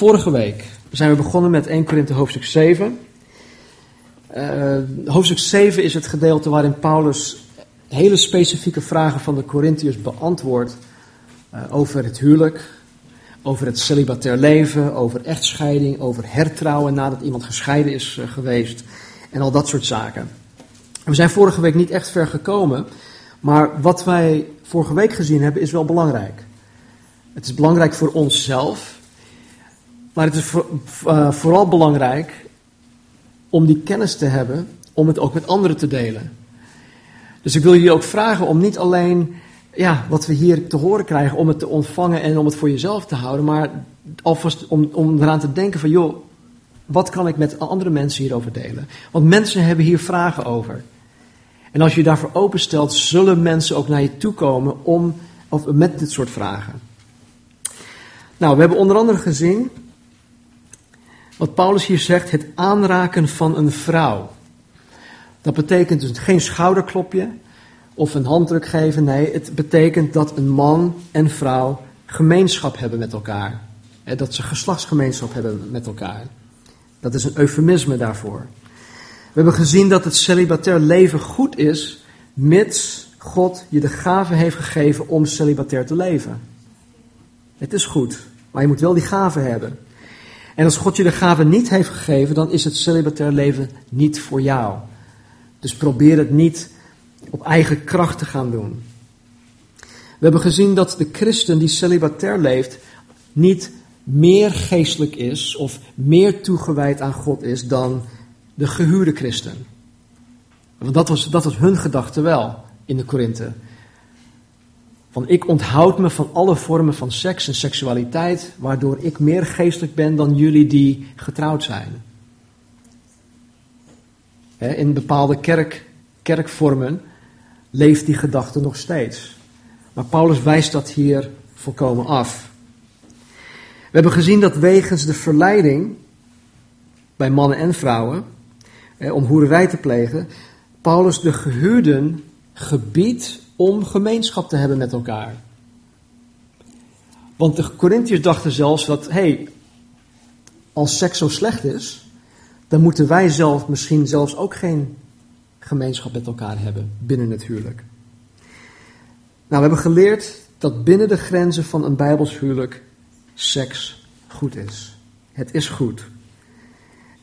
Vorige week zijn we begonnen met 1 Korinthe hoofdstuk 7. Uh, hoofdstuk 7 is het gedeelte waarin Paulus hele specifieke vragen van de Corinthiërs beantwoordt uh, over het huwelijk, over het celibatair leven, over echtscheiding, over hertrouwen nadat iemand gescheiden is uh, geweest en al dat soort zaken. We zijn vorige week niet echt ver gekomen, maar wat wij vorige week gezien hebben is wel belangrijk. Het is belangrijk voor onszelf, maar het is voor, uh, vooral belangrijk om die kennis te hebben, om het ook met anderen te delen. Dus ik wil jullie ook vragen om niet alleen ja, wat we hier te horen krijgen, om het te ontvangen en om het voor jezelf te houden, maar alvast om, om eraan te denken van, joh, wat kan ik met andere mensen hierover delen? Want mensen hebben hier vragen over. En als je daarvoor openstelt, zullen mensen ook naar je toe komen om, of met dit soort vragen. Nou, we hebben onder andere gezien wat Paulus hier zegt, het aanraken van een vrouw. Dat betekent dus geen schouderklopje of een handdruk geven. Nee, het betekent dat een man en vrouw gemeenschap hebben met elkaar. Dat ze geslachtsgemeenschap hebben met elkaar. Dat is een eufemisme daarvoor. We hebben gezien dat het celibatair leven goed is, mits God je de gave heeft gegeven om celibatair te leven. Het is goed, maar je moet wel die gave hebben. En als God je de gave niet heeft gegeven, dan is het celibatair leven niet voor jou. Dus probeer het niet op eigen kracht te gaan doen. We hebben gezien dat de christen die celibatair leeft niet meer geestelijk is of meer toegewijd aan God is dan de gehuurde christen. Want dat was, dat was hun gedachte wel in de Korinthe. Van ik onthoud me van alle vormen van seks en seksualiteit, waardoor ik meer geestelijk ben dan jullie die getrouwd zijn. In bepaalde kerk, kerkvormen leeft die gedachte nog steeds. Maar Paulus wijst dat hier volkomen af. We hebben gezien dat wegens de verleiding bij mannen en vrouwen om hoererij te plegen, Paulus de gehuurden gebiedt om gemeenschap te hebben met elkaar. Want de Corinthiërs dachten zelfs dat, hé, hey, als seks zo slecht is, dan moeten wij zelf misschien zelfs ook geen gemeenschap met elkaar hebben binnen het huwelijk. Nou, we hebben geleerd dat binnen de grenzen van een Bijbels huwelijk seks goed is. Het is goed.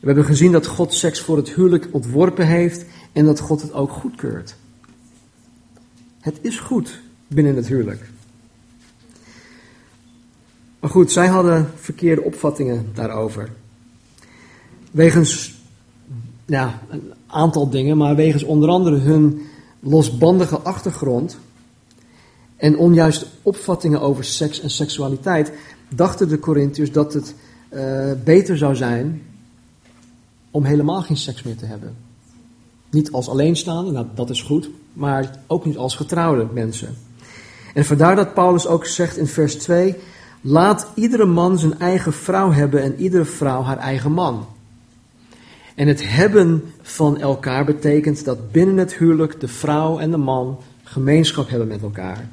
We hebben gezien dat God seks voor het huwelijk ontworpen heeft en dat God het ook goedkeurt. Het is goed binnen het huwelijk. Maar goed, zij hadden verkeerde opvattingen daarover. Wegens ja, een aantal dingen, maar wegens onder andere hun losbandige achtergrond en onjuiste opvattingen over seks en seksualiteit, dachten de Corinthiërs dat het uh, beter zou zijn om helemaal geen seks meer te hebben. Niet als alleenstaande, nou dat is goed, maar ook niet als getrouwde mensen. En vandaar dat Paulus ook zegt in vers 2: Laat iedere man zijn eigen vrouw hebben en iedere vrouw haar eigen man. En het hebben van elkaar betekent dat binnen het huwelijk de vrouw en de man gemeenschap hebben met elkaar.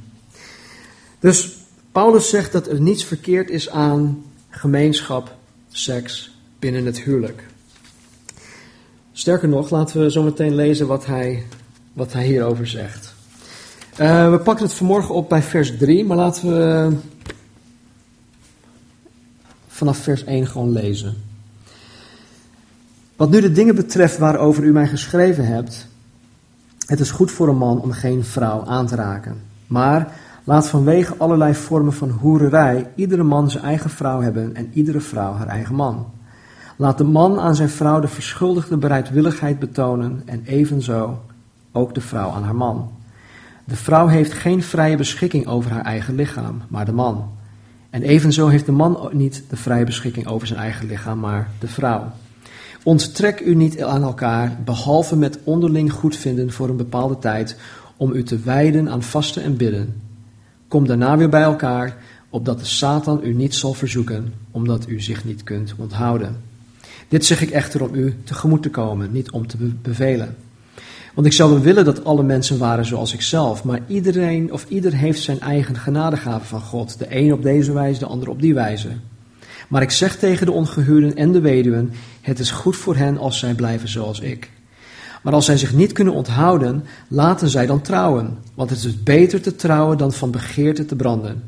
Dus Paulus zegt dat er niets verkeerd is aan gemeenschap, seks binnen het huwelijk. Sterker nog, laten we zo meteen lezen wat hij, wat hij hierover zegt. Uh, we pakken het vanmorgen op bij vers 3, maar laten we vanaf vers 1 gewoon lezen. Wat nu de dingen betreft waarover u mij geschreven hebt, het is goed voor een man om geen vrouw aan te raken. Maar laat vanwege allerlei vormen van hoererij iedere man zijn eigen vrouw hebben en iedere vrouw haar eigen man. Laat de man aan zijn vrouw de verschuldigde bereidwilligheid betonen en evenzo ook de vrouw aan haar man. De vrouw heeft geen vrije beschikking over haar eigen lichaam, maar de man. En evenzo heeft de man niet de vrije beschikking over zijn eigen lichaam, maar de vrouw. Onttrek u niet aan elkaar, behalve met onderling goedvinden voor een bepaalde tijd, om u te wijden aan vasten en bidden. Kom daarna weer bij elkaar, opdat de Satan u niet zal verzoeken, omdat u zich niet kunt onthouden. Dit zeg ik echter om u tegemoet te komen, niet om te bevelen. Want ik zou wel willen dat alle mensen waren zoals ik zelf, maar iedereen of ieder heeft zijn eigen genadegave van God. De een op deze wijze, de ander op die wijze. Maar ik zeg tegen de ongehuwden en de weduwen: het is goed voor hen als zij blijven zoals ik. Maar als zij zich niet kunnen onthouden, laten zij dan trouwen, want het is beter te trouwen dan van begeerte te branden.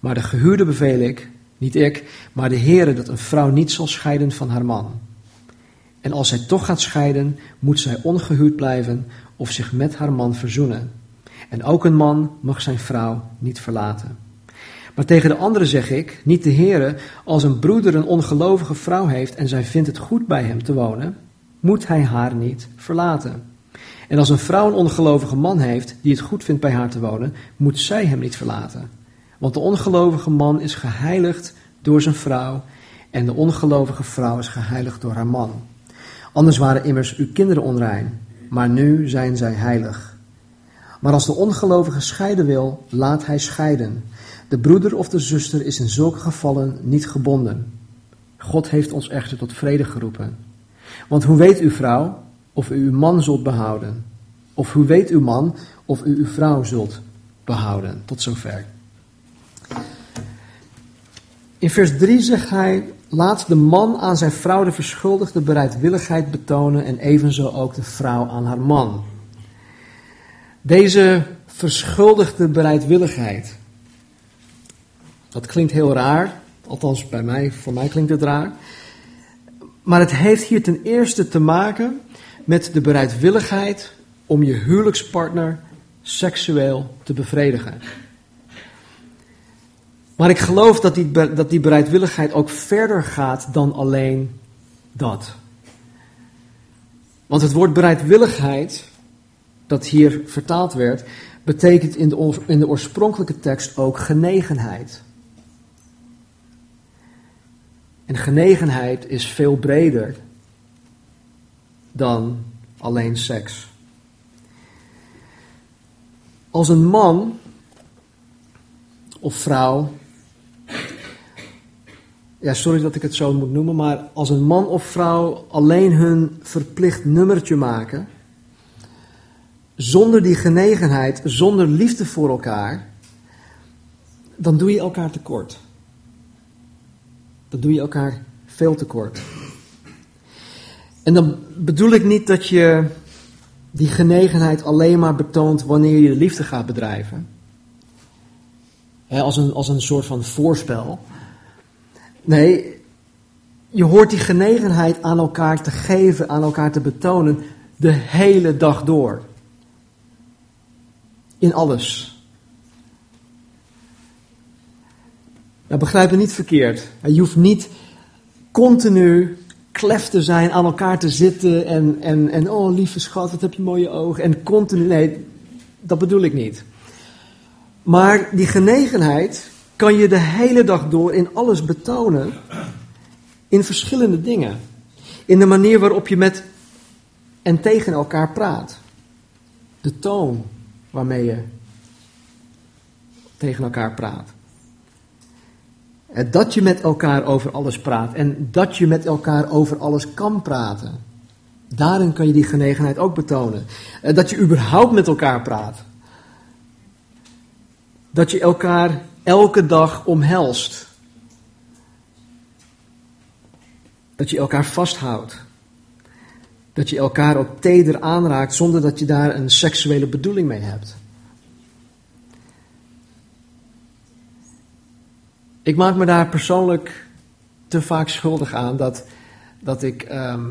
Maar de gehuwde beveel ik, niet ik, maar de Heere, dat een vrouw niet zal scheiden van haar man. En als zij toch gaat scheiden, moet zij ongehuwd blijven of zich met haar man verzoenen. En ook een man mag zijn vrouw niet verlaten. Maar tegen de anderen zeg ik, niet de Heere, als een broeder een ongelovige vrouw heeft en zij vindt het goed bij hem te wonen, moet hij haar niet verlaten. En als een vrouw een ongelovige man heeft die het goed vindt bij haar te wonen, moet zij hem niet verlaten. Want de ongelovige man is geheiligd door zijn vrouw en de ongelovige vrouw is geheiligd door haar man. Anders waren immers uw kinderen onrein, maar nu zijn zij heilig. Maar als de ongelovige scheiden wil, laat hij scheiden. De broeder of de zuster is in zulke gevallen niet gebonden. God heeft ons echter tot vrede geroepen. Want hoe weet uw vrouw of u uw man zult behouden? Of hoe weet uw man of u uw vrouw zult behouden? Tot zover. In vers 3 zegt hij: Laat de man aan zijn vrouw de verschuldigde bereidwilligheid betonen en evenzo ook de vrouw aan haar man. Deze verschuldigde bereidwilligheid. Dat klinkt heel raar, althans bij mij, voor mij klinkt het raar. Maar het heeft hier ten eerste te maken met de bereidwilligheid om je huwelijkspartner seksueel te bevredigen. Maar ik geloof dat die, dat die bereidwilligheid ook verder gaat dan alleen dat. Want het woord bereidwilligheid, dat hier vertaald werd, betekent in de, in de oorspronkelijke tekst ook genegenheid. En genegenheid is veel breder dan alleen seks. Als een man of vrouw ja, sorry dat ik het zo moet noemen, maar als een man of vrouw alleen hun verplicht nummertje maken, zonder die genegenheid, zonder liefde voor elkaar, dan doe je elkaar tekort. Dan doe je elkaar veel tekort. En dan bedoel ik niet dat je die genegenheid alleen maar betoont wanneer je de liefde gaat bedrijven. als, een, als een soort van voorspel. Nee, je hoort die genegenheid aan elkaar te geven, aan elkaar te betonen, de hele dag door. In alles. Nou, begrijp me niet verkeerd. Je hoeft niet continu klef te zijn, aan elkaar te zitten en, en, en oh lieve schat, wat heb je mooie ogen. En continu, nee, dat bedoel ik niet. Maar die genegenheid kan je de hele dag door in alles betonen. In verschillende dingen. In de manier waarop je met en tegen elkaar praat. De toon waarmee je tegen elkaar praat. Dat je met elkaar over alles praat en dat je met elkaar over alles kan praten. Daarin kan je die genegenheid ook betonen. Dat je überhaupt met elkaar praat. Dat je elkaar elke dag omhelst. Dat je elkaar vasthoudt. Dat je elkaar ook teder aanraakt zonder dat je daar een seksuele bedoeling mee hebt. Ik maak me daar persoonlijk te vaak schuldig aan dat, dat ik. Ehm,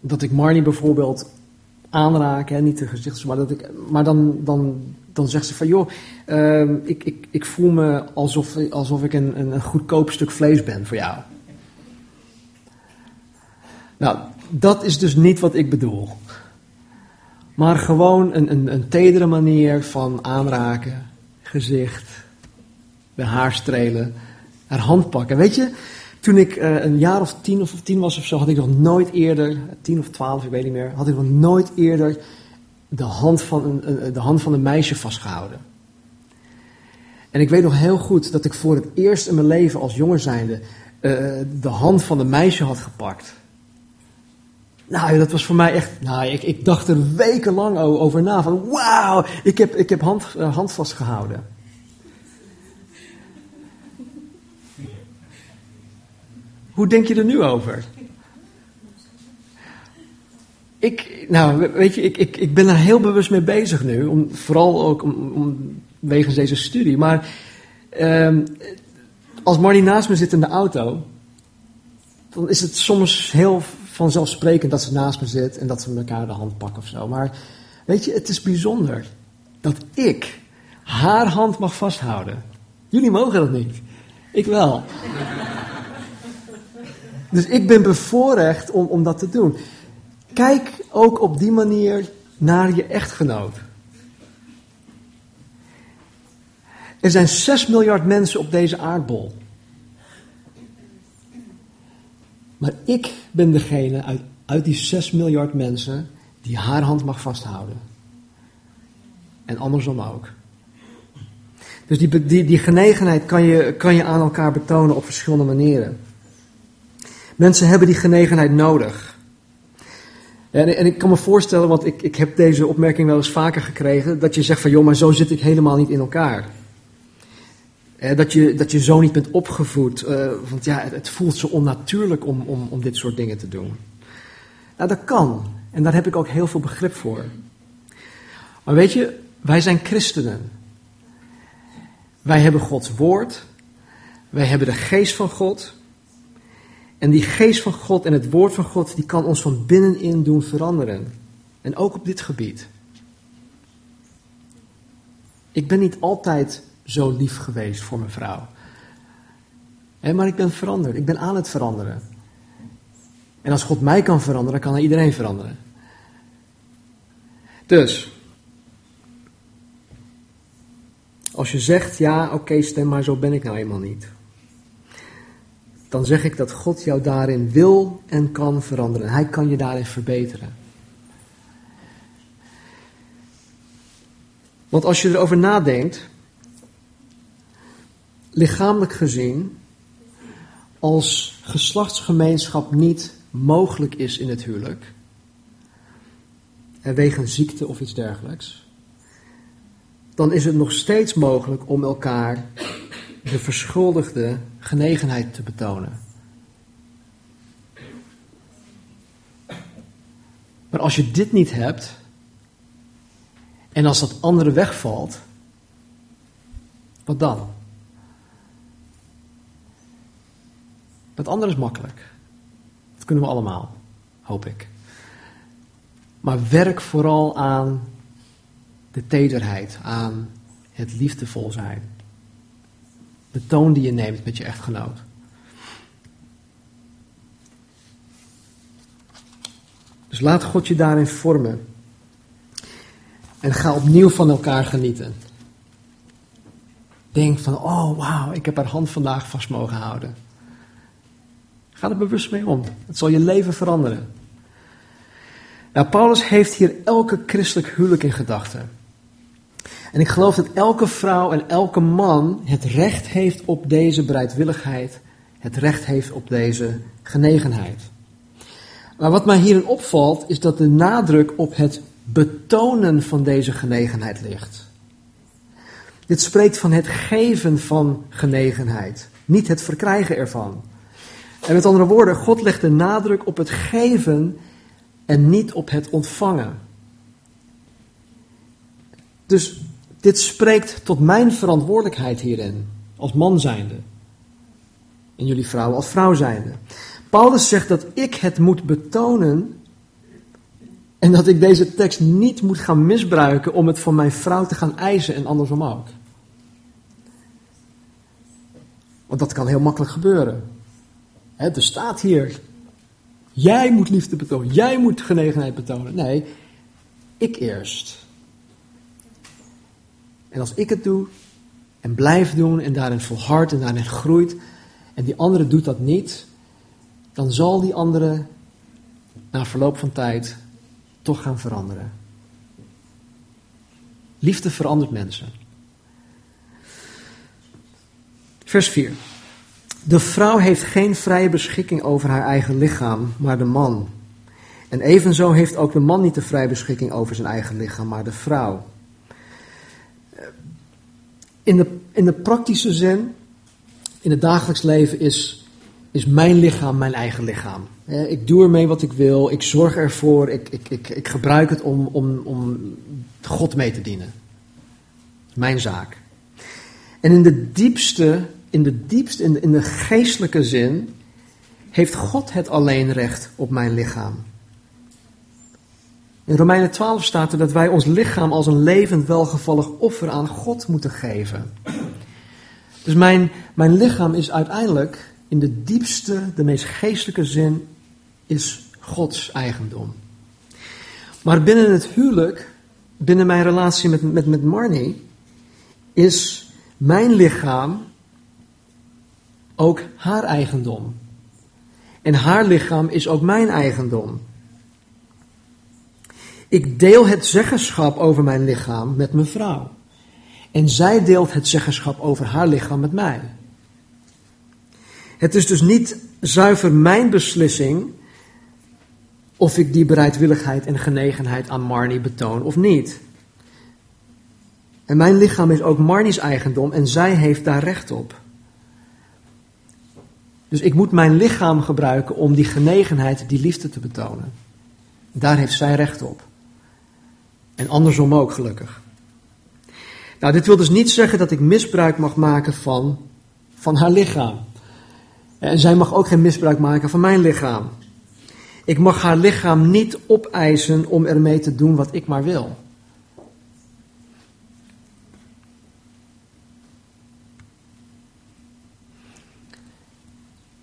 dat ik Marnie bijvoorbeeld aanraak, hè, niet de gezichts, maar, dat ik, maar dan, dan dan zegt ze van joh, uh, ik, ik, ik voel me alsof, alsof ik een, een goedkoop stuk vlees ben voor jou. Nou, dat is dus niet wat ik bedoel. Maar gewoon een, een, een tedere manier van aanraken, gezicht, de haar strelen, haar hand pakken. Weet je, toen ik uh, een jaar of tien of tien was of zo, had ik nog nooit eerder, tien of twaalf, ik weet niet meer, had ik nog nooit eerder de hand van een, de hand van een meisje vastgehouden. En ik weet nog heel goed dat ik voor het eerst in mijn leven als jonger zijnde uh, de hand van een meisje had gepakt. Nou, dat was voor mij echt. Nou, ik, ik dacht er wekenlang over na. Van wauw, ik heb, ik heb hand, eh, hand vastgehouden. Hoe denk je er nu over? Ik, nou, weet je, ik, ik, ik ben er heel bewust mee bezig nu. Om, vooral ook om, wegens deze studie. Maar um, als Marnie naast me zit in de auto, dan is het soms heel vanzelfsprekend dat ze naast me zit en dat ze elkaar de hand pakken of zo. Maar weet je, het is bijzonder dat ik haar hand mag vasthouden. Jullie mogen dat niet. Ik wel. Dus ik ben bevoorrecht om, om dat te doen. Kijk ook op die manier naar je echtgenoot. Er zijn 6 miljard mensen op deze aardbol. Maar ik ben degene uit, uit die 6 miljard mensen die haar hand mag vasthouden. En andersom ook. Dus die, die, die genegenheid kan je, kan je aan elkaar betonen op verschillende manieren. Mensen hebben die genegenheid nodig. En, en ik kan me voorstellen, want ik, ik heb deze opmerking wel eens vaker gekregen, dat je zegt van joh, maar zo zit ik helemaal niet in elkaar. dat, je, dat je zo niet bent opgevoed, uh, want ja, het, het, voelt zo onnatuurlijk om, om, om dit soort dingen te doen. Nou, dat kan. En daar heb ik ook heel veel begrip voor. Maar weet je, wij zijn christenen. Wij hebben Gods woord. Wij hebben de geest van God. En die geest van God en het woord van God, die kan ons van binnenin doen veranderen. En ook op dit gebied. Ik ben niet altijd zo lief geweest voor mijn vrouw. Maar ik ben veranderd. Ik ben aan het veranderen. En als God mij kan veranderen, kan hij iedereen veranderen. Dus, als je zegt, ja, oké, stem maar, zo ben ik nou eenmaal niet dan zeg ik dat God jou daarin wil en kan veranderen. Hij kan je daarin verbeteren. Want als je erover nadenkt, lichamelijk gezien, als geslachtsgemeenschap niet mogelijk is in het huwelijk, en wegens ziekte of iets dergelijks, dan is het nog steeds mogelijk om elkaar de verschuldigde genegenheid te betonen. Maar als je dit niet hebt, en als dat andere wegvalt, wat dan? Dat andere is makkelijk. Dat kunnen we allemaal, hoop ik. Maar werk vooral aan de tederheid, aan het liefdevol zijn de toon die je neemt met je echtgenoot. Dus laat God je daarin vormen. En ga opnieuw van elkaar genieten. Denk van, oh wauw, ik heb haar hand vandaag vast mogen houden. Ga er bewust mee om. Het zal je leven veranderen. Nou, Paulus heeft hier elke christelijk huwelijk in gedachten. En ik geloof dat elke vrouw en elke man het recht heeft op deze bereidwilligheid, het recht heeft op deze genegenheid. Maar wat mij hierin opvalt, is dat de nadruk op het betonen van deze genegenheid ligt. Dit spreekt van het geven van genegenheid, niet het verkrijgen ervan. En met andere woorden, God legt de nadruk op het geven en niet op het ontvangen. Dus dit spreekt tot mijn verantwoordelijkheid hierin, als man zijnde. En jullie vrouwen als vrouw zijnde. Paulus zegt dat ik het moet betonen en dat ik deze tekst niet moet gaan misbruiken om het van mijn vrouw te gaan eisen en andersom ook. Want dat kan heel makkelijk gebeuren. er staat hier, jij moet liefde betonen, jij moet genegenheid betonen. Nee, ik eerst. En als ik het doe en blijf doen en daarin volhardt en daarin groeit en die andere doet dat niet, dan zal die andere na verloop van tijd toch gaan veranderen. Liefde verandert mensen. Vers 4. De vrouw heeft geen vrije beschikking over haar eigen lichaam, maar de man. En evenzo heeft ook de man niet de vrije beschikking over zijn eigen lichaam, maar de vrouw. In de, in de praktische zin, in het dagelijks leven, is is mijn lichaam mijn eigen lichaam. Ik doe ermee wat ik wil, ik zorg ervoor, ik, ik, ik, ik gebruik het om, om, om God mee te dienen. Mijn zaak. En in de diepste, in de diepste, in de, in de geestelijke zin, heeft God het alleen recht op mijn lichaam. In Romeinen 12 staat er dat wij ons lichaam als een levend welgevallig offer aan God moeten geven. Dus mijn, mijn lichaam is uiteindelijk in de diepste, de meest geestelijke zin, is Gods eigendom. Maar binnen het huwelijk, binnen mijn relatie met, met, met Marnie, is mijn lichaam ook haar eigendom. En haar lichaam is ook mijn eigendom. Ik deel het zeggenschap over mijn lichaam met mijn vrouw. En zij deelt het zeggenschap over haar lichaam met mij. Het is dus niet zuiver mijn beslissing of ik die bereidwilligheid en genegenheid aan Marnie betoon of niet. En mijn lichaam is ook Marnie's eigendom en zij heeft daar recht op. Dus ik moet mijn lichaam gebruiken om die genegenheid, die liefde te betonen. Daar heeft zij recht op. En andersom ook, gelukkig. Nou, dit wil dus niet zeggen dat ik misbruik mag maken van, van haar lichaam. En zij mag ook geen misbruik maken van mijn lichaam. Ik mag haar lichaam niet opeisen om ermee te doen wat ik maar wil.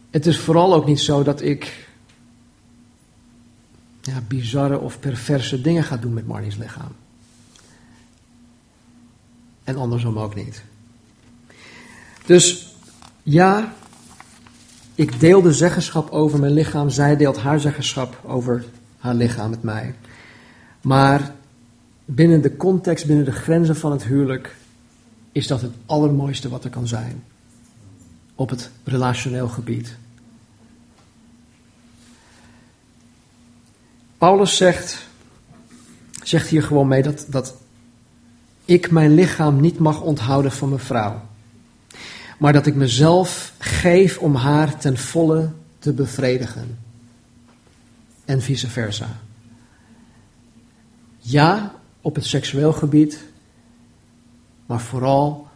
Het is vooral ook niet zo dat ik ja, bizarre of perverse dingen ga doen met Marnie's lichaam. En andersom ook niet. Dus ja, ik deel de zeggenschap over mijn lichaam, zij deelt haar zeggenschap over haar lichaam met mij. Maar binnen de context, binnen de grenzen van het huwelijk, is dat het allermooiste wat er kan zijn. Op het relationeel gebied. Paulus zegt, zegt hier gewoon mee dat, dat ik mijn lichaam niet mag onthouden van mijn vrouw. Maar dat ik mezelf geef om haar ten volle te bevredigen. En vice versa. Ja, op het seksueel gebied, maar vooral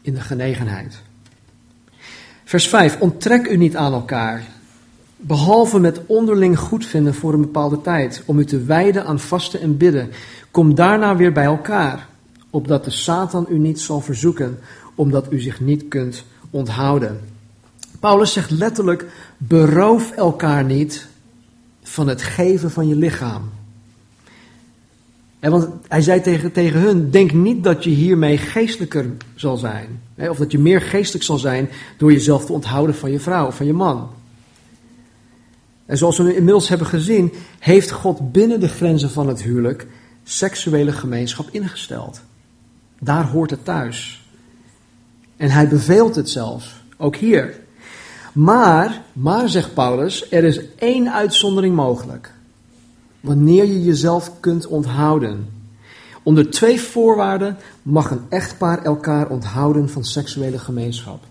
in de genegenheid. Vers 5. Onttrek u niet aan elkaar, behalve met onderling goedvinden voor een bepaalde tijd, om u te wijden aan vasten en bidden. Kom daarna weer bij elkaar, opdat de Satan u niet zal verzoeken, omdat u zich niet kunt onthouden. Paulus zegt letterlijk: beroof elkaar niet van het geven van je lichaam. En want hij zei tegen, tegen hun: denk niet dat je hiermee geestelijker zal zijn. Of dat je meer geestelijk zal zijn door jezelf te onthouden van je vrouw of van je man. En zoals we inmiddels hebben gezien, heeft God binnen de grenzen van het huwelijk seksuele gemeenschap ingesteld. Daar hoort het thuis. En hij beveelt het zelfs, ook hier. Maar, maar zegt Paulus, er is één uitzondering mogelijk. Wanneer je jezelf kunt onthouden. Onder twee voorwaarden mag een echtpaar elkaar onthouden van seksuele gemeenschap.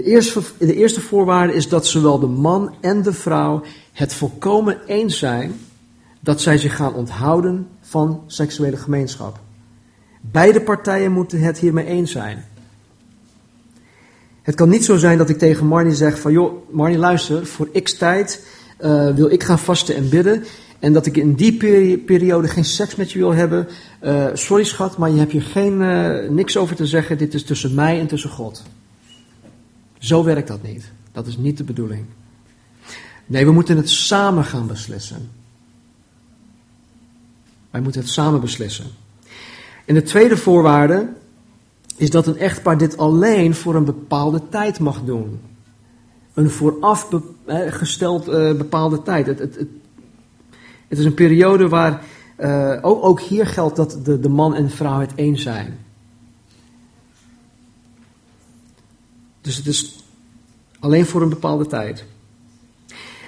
De eerste, de eerste voorwaarde is dat zowel de man en de vrouw het volkomen eens zijn dat zij zich gaan onthouden van seksuele gemeenschap. Beide partijen moeten het hiermee eens zijn. Het kan niet zo zijn dat ik tegen Marnie zeg van joh, Marnie luister, voor x tijd uh, wil ik gaan vasten en bidden. En dat ik in die periode geen seks met je wil hebben. Uh, sorry schat, maar je hebt hier geen, uh, niks over te zeggen. Dit is tussen mij en tussen God. Zo werkt dat niet. Dat is niet de bedoeling. Nee, we moeten het samen gaan beslissen. Wij moeten het samen beslissen. En de tweede voorwaarde is dat een echtpaar dit alleen voor een bepaalde tijd mag doen. Een vooraf gesteld uh, bepaalde tijd. Het, het, het, is een periode waar uh, ook, ook, hier geldt dat de, de man en de vrouw het eens zijn. Dus het is alleen voor een bepaalde tijd.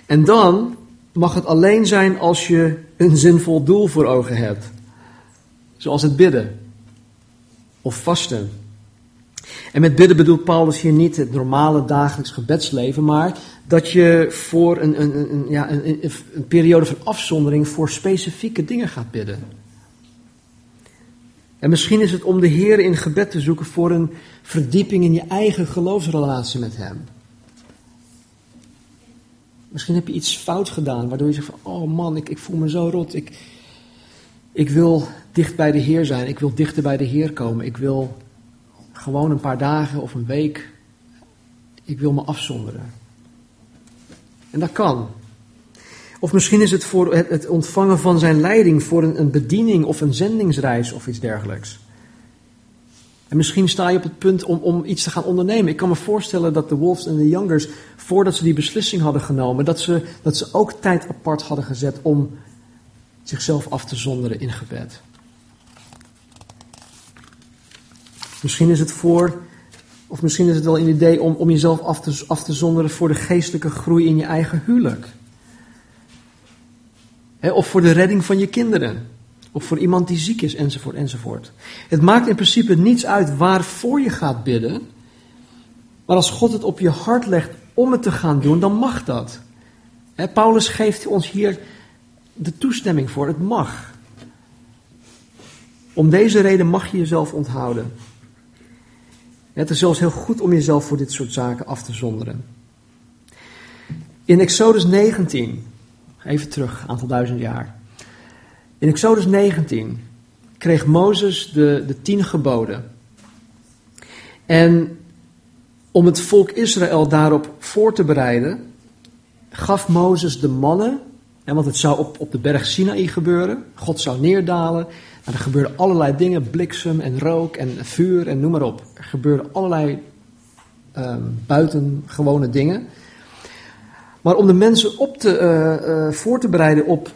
En dan mag het alleen zijn als je een zinvol doel voor ogen hebt. Zoals het bidden of vasten. En met bidden bedoelt Paulus hier niet het normale dagelijks gebedsleven, maar dat je voor een, een, een, ja, een, een periode van afzondering voor specifieke dingen gaat bidden. En misschien is het om de Heer in gebed te zoeken voor een verdieping in je eigen geloofsrelatie met Hem. Misschien heb je iets fout gedaan, waardoor je zegt van, oh man, ik, ik voel me zo rot. Ik, ik wil dicht bij de Heer zijn. Ik wil dichter bij de Heer komen. Ik wil gewoon een paar dagen of een week, ik wil me afzonderen. En dat kan. Of misschien is het voor het, ontvangen van zijn leiding voor een, een bediening of een zendingsreis of iets dergelijks. En misschien sta je op het punt om, om iets te gaan ondernemen. Ik kan me voorstellen dat de Wolves en de Youngers, voordat ze die beslissing hadden genomen, dat ze, dat ze ook tijd apart hadden gezet om zichzelf af te zonderen in gebed. Misschien is het voor, of misschien is het wel een idee om, om jezelf af te, af te zonderen voor de geestelijke groei in je eigen huwelijk. Of voor de redding van je kinderen. Of voor iemand die ziek is, enzovoort, enzovoort. Het maakt in principe niets uit waarvoor je gaat bidden. Maar als God het op je hart legt om het te gaan doen, dan mag dat. Paulus geeft ons hier de toestemming voor. Het mag. Om deze reden mag je jezelf onthouden. Het is zelfs heel goed om jezelf voor dit soort zaken af te zonderen. In Exodus 19, even terug, aantal duizend jaar. In Exodus 19 kreeg Mozes de, de tien geboden. En om het volk Israël daarop voor te bereiden, gaf Mozes de mannen, en want het zou op, op de berg Sinaï gebeuren, God zou neerdalen, er gebeurden allerlei dingen, bliksem en rook en vuur en noem maar op. Er gebeurden allerlei um, buitengewone dingen. Maar om de mensen op te, uh, uh, voor te bereiden op,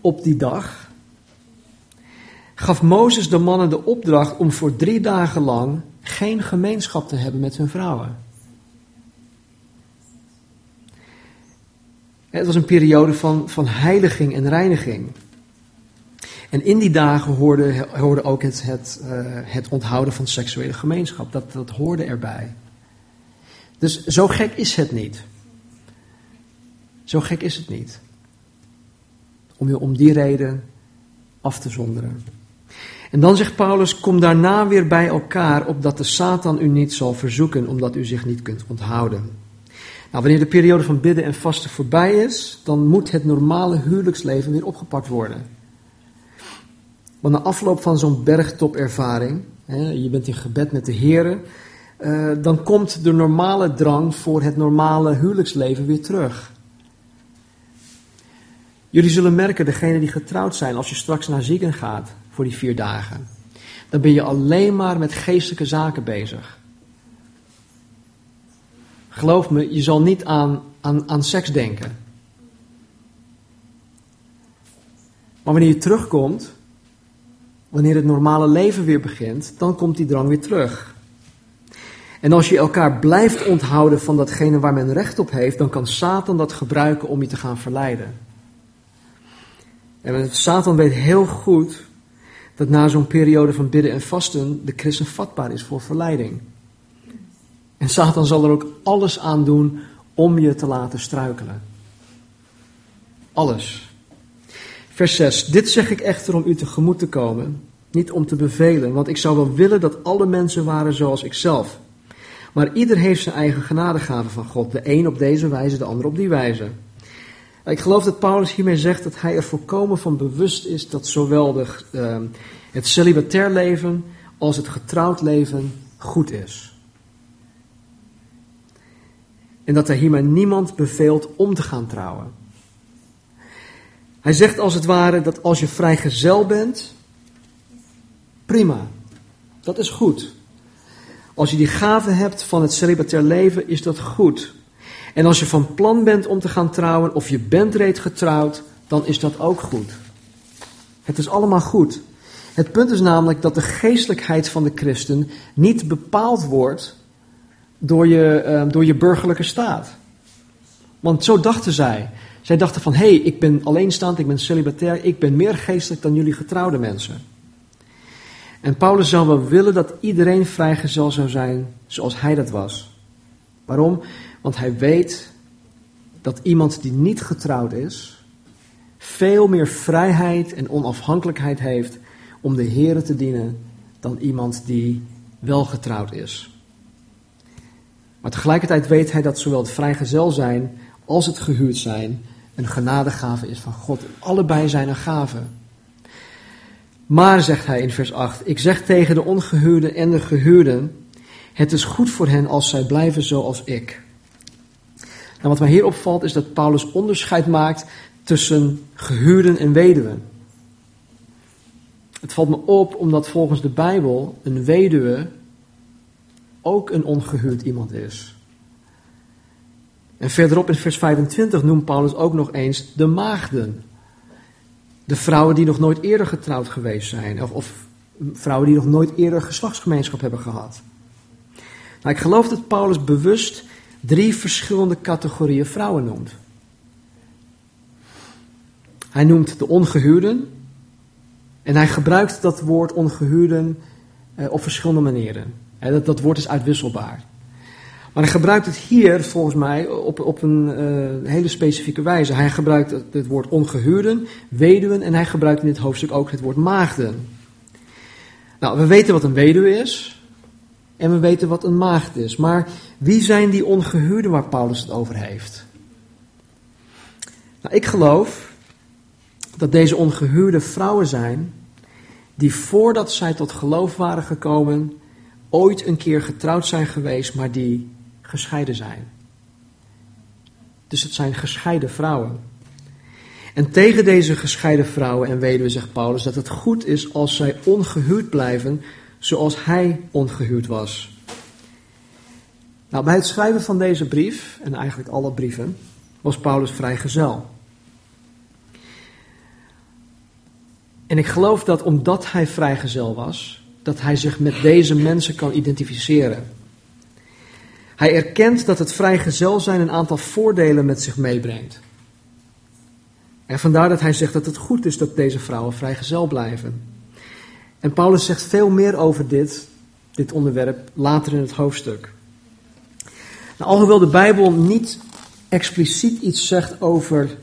op die dag, gaf Mozes de mannen de opdracht om voor drie dagen lang geen gemeenschap te hebben met hun vrouwen. Het was een periode van, van heiliging en reiniging. En in die dagen hoorde, hoorde ook het, het, uh, het onthouden van seksuele gemeenschap. Dat, dat hoorde erbij. Dus zo gek is het niet. Zo gek is het niet. Om je om die reden af te zonderen. En dan zegt Paulus: Kom daarna weer bij elkaar, opdat de Satan u niet zal verzoeken, omdat u zich niet kunt onthouden. Nou, wanneer de periode van bidden en vasten voorbij is, dan moet het normale huwelijksleven weer opgepakt worden. Want na afloop van zo'n bergtopervaring, je bent in gebed met de Heer, uh, dan komt de normale drang voor het normale huwelijksleven weer terug. Jullie zullen merken, degene die getrouwd zijn, als je straks naar zieken gaat voor die vier dagen, dan ben je alleen maar met geestelijke zaken bezig. Geloof me, je zal niet aan, aan, aan seks denken. Maar wanneer je terugkomt, wanneer het normale leven weer begint, dan komt die drang weer terug. En als je elkaar blijft onthouden van datgene waar men recht op heeft, dan kan Satan dat gebruiken om je te gaan verleiden. En Satan weet heel goed dat na zo'n periode van bidden en vasten de christen vatbaar is voor verleiding. En Satan zal er ook alles aan doen om je te laten struikelen. Alles. Vers 6. Dit zeg ik echter om u tegemoet te komen, niet om te bevelen, want ik zou wel willen dat alle mensen waren zoals ikzelf. Maar ieder heeft zijn eigen genadegave van God, de een op deze wijze, de ander op die wijze. Ik geloof dat Paulus hiermee zegt dat hij er volkomen van bewust is dat zowel de, uh, het celibatair leven als het getrouwd leven goed is. En dat hij hiermee niemand beveelt om te gaan trouwen. Hij zegt als het ware dat als je vrijgezel bent, prima, dat is goed. Als je die gave hebt van het celibatair leven, is dat goed. En als je van plan bent om te gaan trouwen, of je bent reeds getrouwd, dan is dat ook goed. Het is allemaal goed. Het punt is namelijk dat de geestelijkheid van de christen niet bepaald wordt door je, uh, door je burgerlijke staat. Want zo dachten zij. Zij dachten van, hé, hey, ik ben alleenstaand, ik ben celibatair, ik ben meer geestelijk dan jullie getrouwde mensen. En Paulus zou wel willen dat iedereen vrijgezel zou zijn zoals hij dat was. Waarom? Want hij weet dat iemand die niet getrouwd is, veel meer vrijheid en onafhankelijkheid heeft om de Heer te dienen dan iemand die wel getrouwd is. Maar tegelijkertijd weet hij dat zowel het vrijgezel zijn als het gehuurd zijn een genadegave is van God. Allebei zijn een gave. Maar, zegt hij in vers 8, ik zeg tegen de ongehuurden en de gehuurden, het is goed voor hen als zij blijven zoals ik. Nou, wat mij hier opvalt is dat Paulus onderscheid maakt tussen gehuurden en weduwen. Het valt me op omdat volgens de Bijbel een weduwe ook een ongehuurd iemand is. En verderop in vers 25 noemt Paulus ook nog eens de maagden. De vrouwen die nog nooit eerder getrouwd geweest zijn. Of, of vrouwen die nog nooit eerder geslachtsgemeenschap hebben gehad. Nou, ik geloof dat Paulus bewust drie verschillende categorieën vrouwen noemt. Hij noemt de ongehuurden. En hij gebruikt dat woord ongehuurden eh, op verschillende manieren. dat, dat woord is uitwisselbaar. Maar hij gebruikt het hier volgens mij op, op een uh, hele specifieke wijze. Hij gebruikt het, woord ongehuurden, weduwen en hij gebruikt in dit hoofdstuk ook het woord maagden. Nou, we weten wat een weduwe is en we weten wat een maagd is. Maar wie zijn die ongehuurden waar Paulus het over heeft? Nou, ik geloof dat deze ongehuurde vrouwen zijn die voordat zij tot geloof waren gekomen, ooit een keer getrouwd zijn geweest, maar die gescheiden zijn. Dus het zijn gescheiden vrouwen. En tegen deze gescheiden vrouwen en weduwen zegt Paulus dat het goed is als zij ongehuwd blijven zoals hij ongehuwd was. Nou, bij het schrijven van deze brief, en eigenlijk alle brieven, was Paulus vrijgezel. En ik geloof dat omdat hij vrijgezel was, dat hij zich met deze mensen kan identificeren. Hij erkent dat het vrijgezel zijn een aantal voordelen met zich meebrengt. En vandaar dat hij zegt dat het goed is dat deze vrouwen vrijgezel blijven. En Paulus zegt veel meer over dit, dit onderwerp later in het hoofdstuk. Nou, alhoewel de Bijbel niet expliciet iets zegt over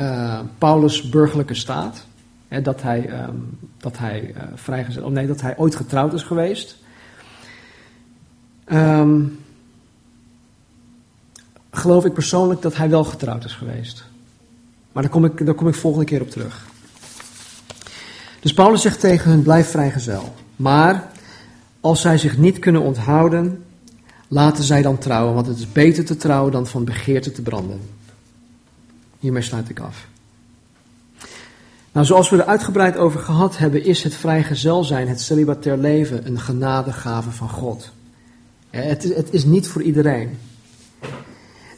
uh, Paulus' burgerlijke staat, hè, dat hij, um, dat hij uh, vrijgezel, oh nee, dat hij ooit getrouwd is geweest. Um, geloof ik persoonlijk dat hij wel getrouwd is geweest. Maar daar kom ik, daar kom ik volgende keer op terug. Dus Paulus zegt tegen hun: blijf vrijgezel. Maar als zij zich niet kunnen onthouden, laten zij dan trouwen, want het is beter te trouwen dan van begeerte te branden. Hiermee sluit ik af. Nou, zoals we er uitgebreid over gehad hebben, is het vrijgezel zijn, het celibatair leven, een genadegave van God. Het is, het is niet voor iedereen.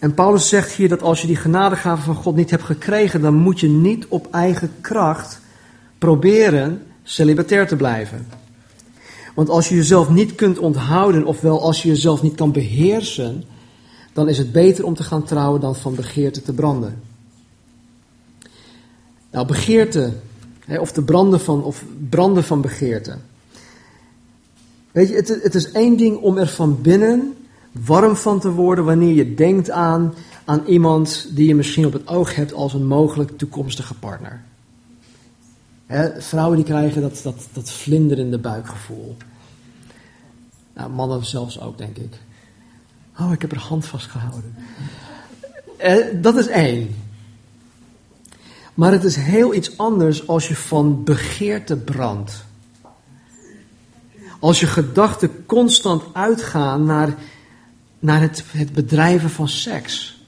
En Paulus zegt hier dat als je die genadegave van God niet hebt gekregen, dan moet je niet op eigen kracht proberen celibatair te blijven. Want als je jezelf niet kunt onthouden, ofwel als je jezelf niet kan beheersen, dan is het beter om te gaan trouwen dan van begeerte te branden. Nou, begeerte, of te branden van, of branden van begeerte. Weet je, het, het is één ding om er van binnen warm van te worden wanneer je denkt aan, aan iemand die je misschien op het oog hebt als een mogelijk toekomstige partner. Vrouwen die krijgen dat, dat, dat vlinderende buikgevoel. Nou, mannen zelfs ook, denk ik. Oh, ik heb haar hand vastgehouden. Eh, dat is één. Maar het is heel iets anders als je van begeerte brandt. Als je gedachten constant uitgaan naar naar het, het bedrijven van seks.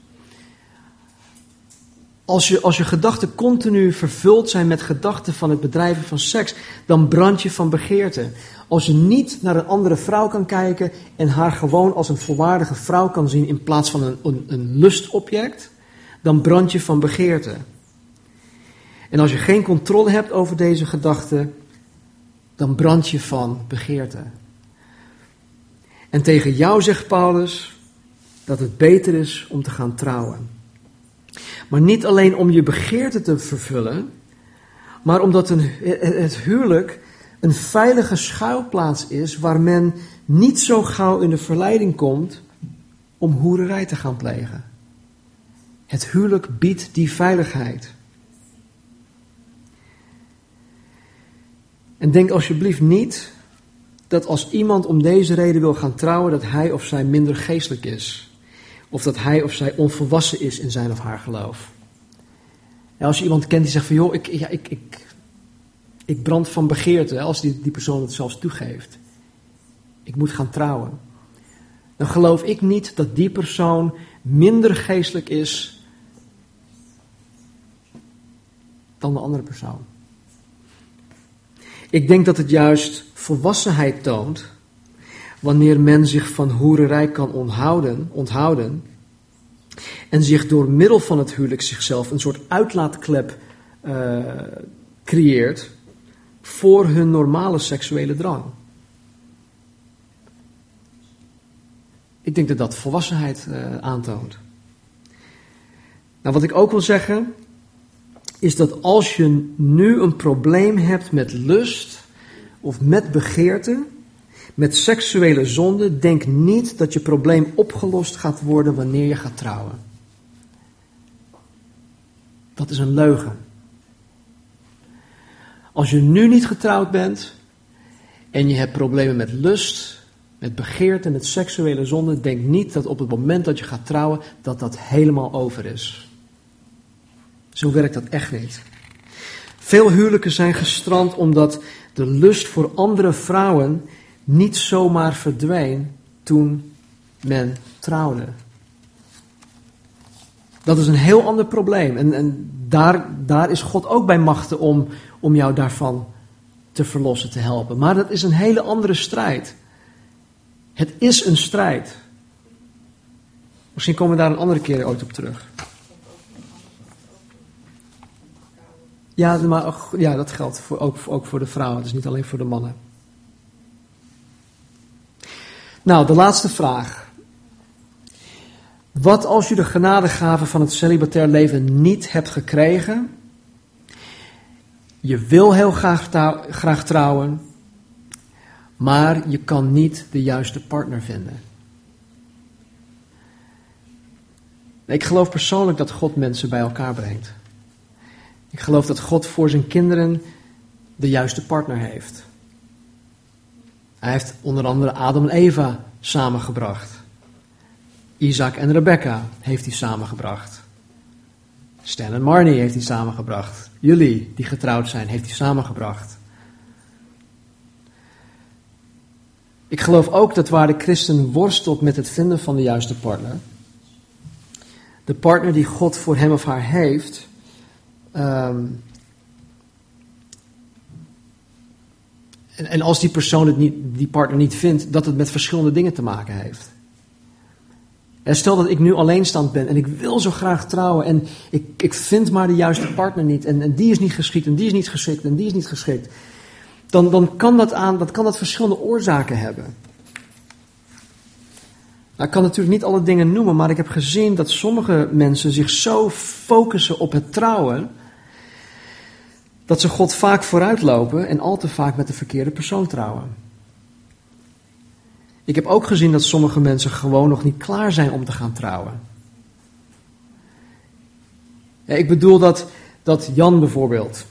Als je, als je gedachten continu vervuld zijn met gedachten van het bedrijven van seks, dan brand je van begeerte. Als je niet naar een andere vrouw kan kijken en haar gewoon als een volwaardige vrouw kan zien in plaats van een, een, een lustobject, dan brand je van begeerte. En als je geen controle hebt over deze gedachten, dan brand je van begeerte. En tegen jou zegt Paulus dat het beter is om te gaan trouwen. Maar niet alleen om je begeerte te vervullen, maar omdat een, het huwelijk een veilige schuilplaats is waar men niet zo gauw in de verleiding komt om hoererij te gaan plegen. Het huwelijk biedt die veiligheid. En denk alsjeblieft niet dat als iemand om deze reden wil gaan trouwen, dat hij of zij minder geestelijk is. Of dat hij of zij onvolwassen is in zijn of haar geloof. En als je iemand kent die zegt van joh, ik, ja, ik, ik, ik brand van begeerte, als die, die persoon het zelfs toegeeft. Ik moet gaan trouwen. Dan geloof ik niet dat die persoon minder geestelijk is dan de andere persoon. Ik denk dat het juist volwassenheid toont wanneer men zich van hoererij kan onthouden, en zich door middel van het huwelijk zichzelf een soort uitlaatklep uh, creëert voor hun normale seksuele drang. Ik denk dat dat volwassenheid uh, aantoont. Nou, wat ik ook wil zeggen, is dat als je nu een probleem hebt met lust of met begeerte, met seksuele zonde, denk niet dat je probleem opgelost gaat worden wanneer je gaat trouwen. Dat is een leugen. Als je nu niet getrouwd bent en je hebt problemen met lust, met begeerte, met seksuele zonde, denk niet dat op het moment dat je gaat trouwen, dat dat helemaal over is. Zo werkt dat echt niet. Veel huwelijken zijn gestrand omdat de lust voor andere vrouwen niet zomaar verdween toen men trouwde. Dat is een heel ander probleem. En, en daar, daar is God ook bij machten om, om jou daarvan te verlossen, te helpen. Maar dat is een hele andere strijd. Het is een strijd. Misschien komen we daar een andere keer ooit op terug. Ja, maar, ja dat geldt voor, ook, ook voor de vrouwen, dus niet alleen voor de mannen. Nou, de laatste vraag. Wat als je de genadegave van het celibatair leven niet hebt gekregen? Je wil heel graag, graag trouwen, maar je kan niet de juiste partner vinden. Ik geloof persoonlijk dat God mensen bij elkaar brengt. Ik geloof dat God voor zijn kinderen de juiste partner heeft. Hij heeft onder andere Adam en Eva samengebracht. Isaac en Rebecca heeft hij samengebracht. Stan en Marnie heeft hij samengebracht. Jullie die getrouwd zijn, heeft hij samengebracht. Ik geloof ook dat waar de christen worstelt met het vinden van de juiste partner, de partner die God voor hem of haar heeft, um, en, en, als die persoon het niet, die partner niet vindt, dat het met verschillende dingen te maken heeft. Stel dat ik nu alleenstand ben en ik wil zo graag trouwen en ik, ik vind maar de juiste partner niet en, en die is niet geschikt en die is niet geschikt en die is niet geschikt dan, dan kan, dat aan, kan dat verschillende oorzaken hebben. Nou, ik kan natuurlijk niet alle dingen noemen, maar ik heb gezien dat sommige mensen zich zo focussen op het trouwen, dat ze God vaak vooruitlopen en al te vaak met de verkeerde persoon trouwen. Ik heb ook gezien dat sommige mensen gewoon nog niet klaar zijn om te gaan trouwen. ik bedoel dat, dat Jan bijvoorbeeld,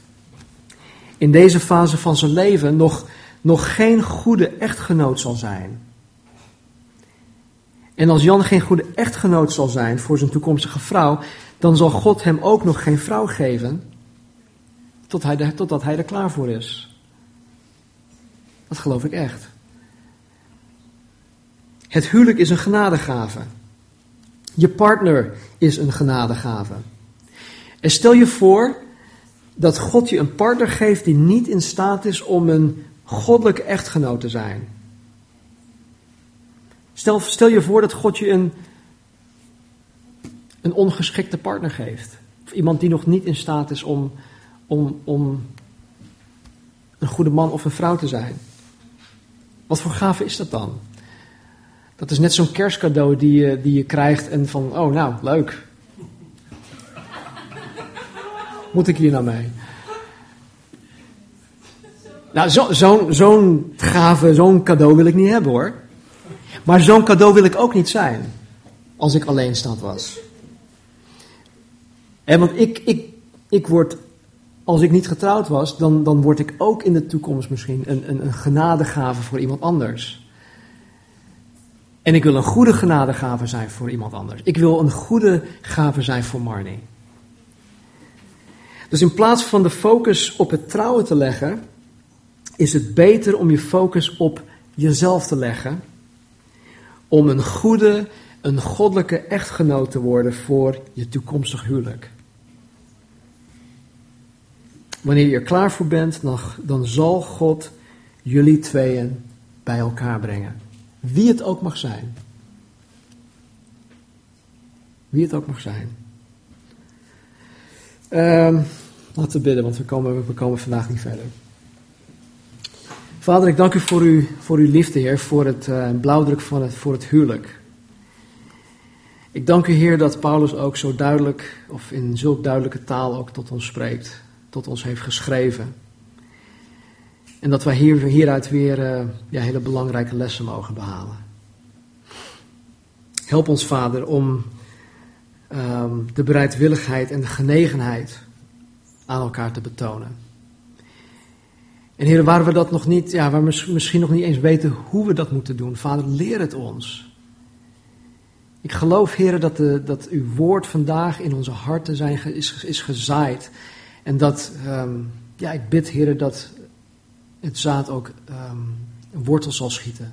in deze fase van zijn leven nog, nog geen goede echtgenoot zal zijn. En als Jan geen goede echtgenoot zal zijn voor zijn toekomstige vrouw, dan zal God hem ook nog geen vrouw geven tot hij totdat hij er klaar voor is. Dat geloof ik echt. Het huwelijk is een genadegave. Je partner is een genadegave. En stel je voor dat God je een partner geeft die niet in staat is om een goddelijke echtgenoot te zijn. Stel, stel je voor dat God je een, een ongeschikte partner geeft. Of iemand die nog niet in staat is om, om, om een goede man of een vrouw te zijn. Wat voor gave is dat dan? Dat is net zo'n kerstcadeau die je, die je krijgt en van, oh nou, leuk. Moet ik hier nou mee? Nou, zo'n zo, zo'n gave, zo'n cadeau wil ik niet hebben hoor. Maar zo'n cadeau wil ik ook niet zijn. Als ik alleenstaand was. En want ik, ik, ik word, als ik niet getrouwd was, dan, dan word ik ook in de toekomst misschien een, een, een genadegave voor iemand anders. En ik wil een goede genadegave zijn voor iemand anders. Ik wil een goede gave zijn voor Marnie. Dus in plaats van de focus op het trouwen te leggen, is het beter om je focus op jezelf te leggen. Om een goede, een goddelijke echtgenoot te worden voor je toekomstig huwelijk. Wanneer je er klaar voor bent, dan, dan zal God jullie tweeën bij elkaar brengen. Wie het ook mag zijn. Wie het ook mag zijn. Um, laten we bidden, want we komen, we komen vandaag niet verder. Vader, ik dank u voor, u, voor uw liefde, Heer, voor het uh, blauwdruk van het, voor het huwelijk. Ik dank u, Heer, dat Paulus ook zo duidelijk, of in zulk duidelijke taal ook tot ons spreekt, tot ons heeft geschreven. En dat wij hier, hieruit weer uh, ja, hele belangrijke lessen mogen behalen. Help ons, Vader, om um, de bereidwilligheid en de genegenheid aan elkaar te betonen. En heren, waar we dat nog niet, ja, waar we misschien nog niet eens weten hoe we dat moeten doen, Vader, leer het ons. Ik geloof, heren, dat, de, dat uw woord vandaag in onze harten zijn, is, is gezaaid. En dat, um, ja, ik bid, heren, dat het zaad ook um, wortel zal schieten.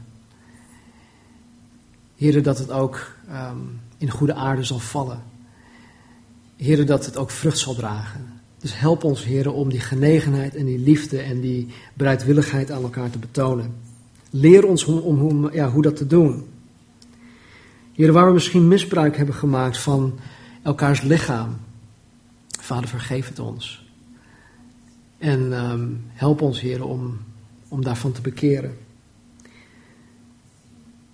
Heren, dat het ook um, in goede aarde zal vallen. Heren, dat het ook vrucht zal dragen. Dus help ons, heren, om die genegenheid en die liefde en die bereidwilligheid aan elkaar te betonen. Leer ons om, om, om ja, hoe dat te doen. Heren, waar we misschien misbruik hebben gemaakt van elkaars lichaam. Vader, vergeef het ons. En um, help ons, heren, om, om daarvan te bekeren.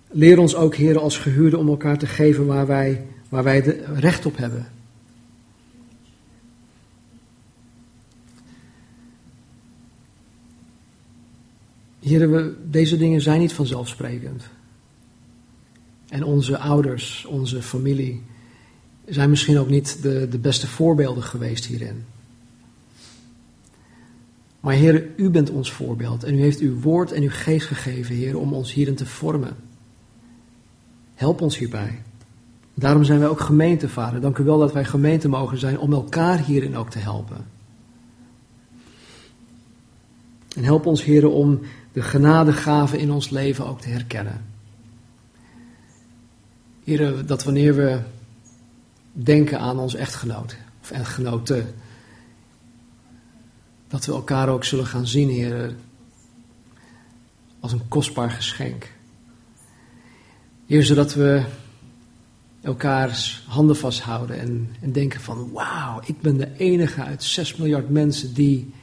Leer ons ook, heren, als gehuurden om elkaar te geven waar wij, waar wij de recht op hebben. Heren, we, deze dingen zijn niet vanzelfsprekend. En onze ouders, onze familie, zijn misschien ook niet de, de beste voorbeelden geweest hierin. Maar Heer, u bent ons voorbeeld en u heeft uw woord en uw geest gegeven, Heer, om ons hierin te vormen. Help ons hierbij. Daarom zijn wij ook gemeente, Vader. Dank u wel dat wij gemeente mogen zijn om elkaar hierin ook te helpen. En help ons, Heer, om de genadegaven in ons leven ook te herkennen. Heer, dat wanneer we denken aan ons echtgenoot of echtgenote, dat we elkaar ook zullen gaan zien, Heer, als een kostbaar geschenk. Heer, zodat we elkaars handen vasthouden en, en denken van, wauw, ik ben de enige uit 6 miljard mensen die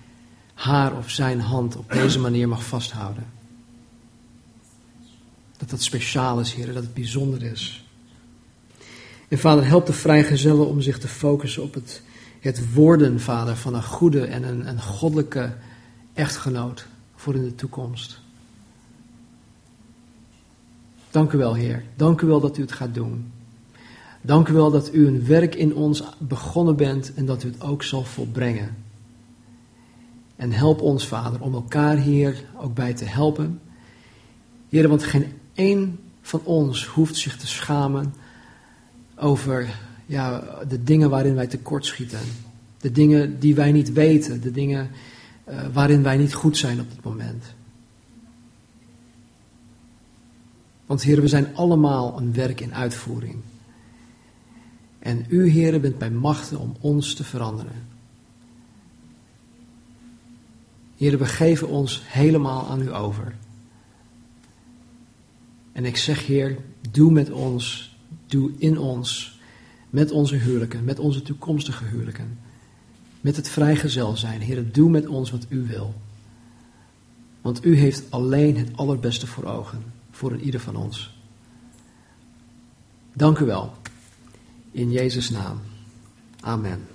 haar of zijn hand op deze manier mag vasthouden. Dat dat speciaal is, Heer, dat het bijzonder is. En Vader, help de vrijgezellen om zich te focussen op het, het worden, Vader, van een goede en een, een goddelijke echtgenoot voor in de toekomst. Dank u wel, Heer. Dank u wel dat u het gaat doen. Dank u wel dat u een werk in ons begonnen bent en dat u het ook zal volbrengen. En help ons, Vader, om elkaar hier ook bij te helpen. Heer, want geen één van ons hoeft zich te schamen over ja, de dingen waarin wij tekortschieten. De dingen die wij niet weten, de dingen uh, waarin wij niet goed zijn op dit moment. Want Heer, we zijn allemaal een werk in uitvoering. En u, Heer, bent bij machten om ons te veranderen. Heer, we geven ons helemaal aan u over. En ik zeg, Heer, doe met ons, doe in ons, met onze huwelijken, met onze toekomstige huwelijken, met het vrijgezel zijn. Heer, doe met ons wat u wil. Want u heeft alleen het allerbeste voor ogen, voor een ieder van ons. Dank u wel. In Jezus' naam. Amen.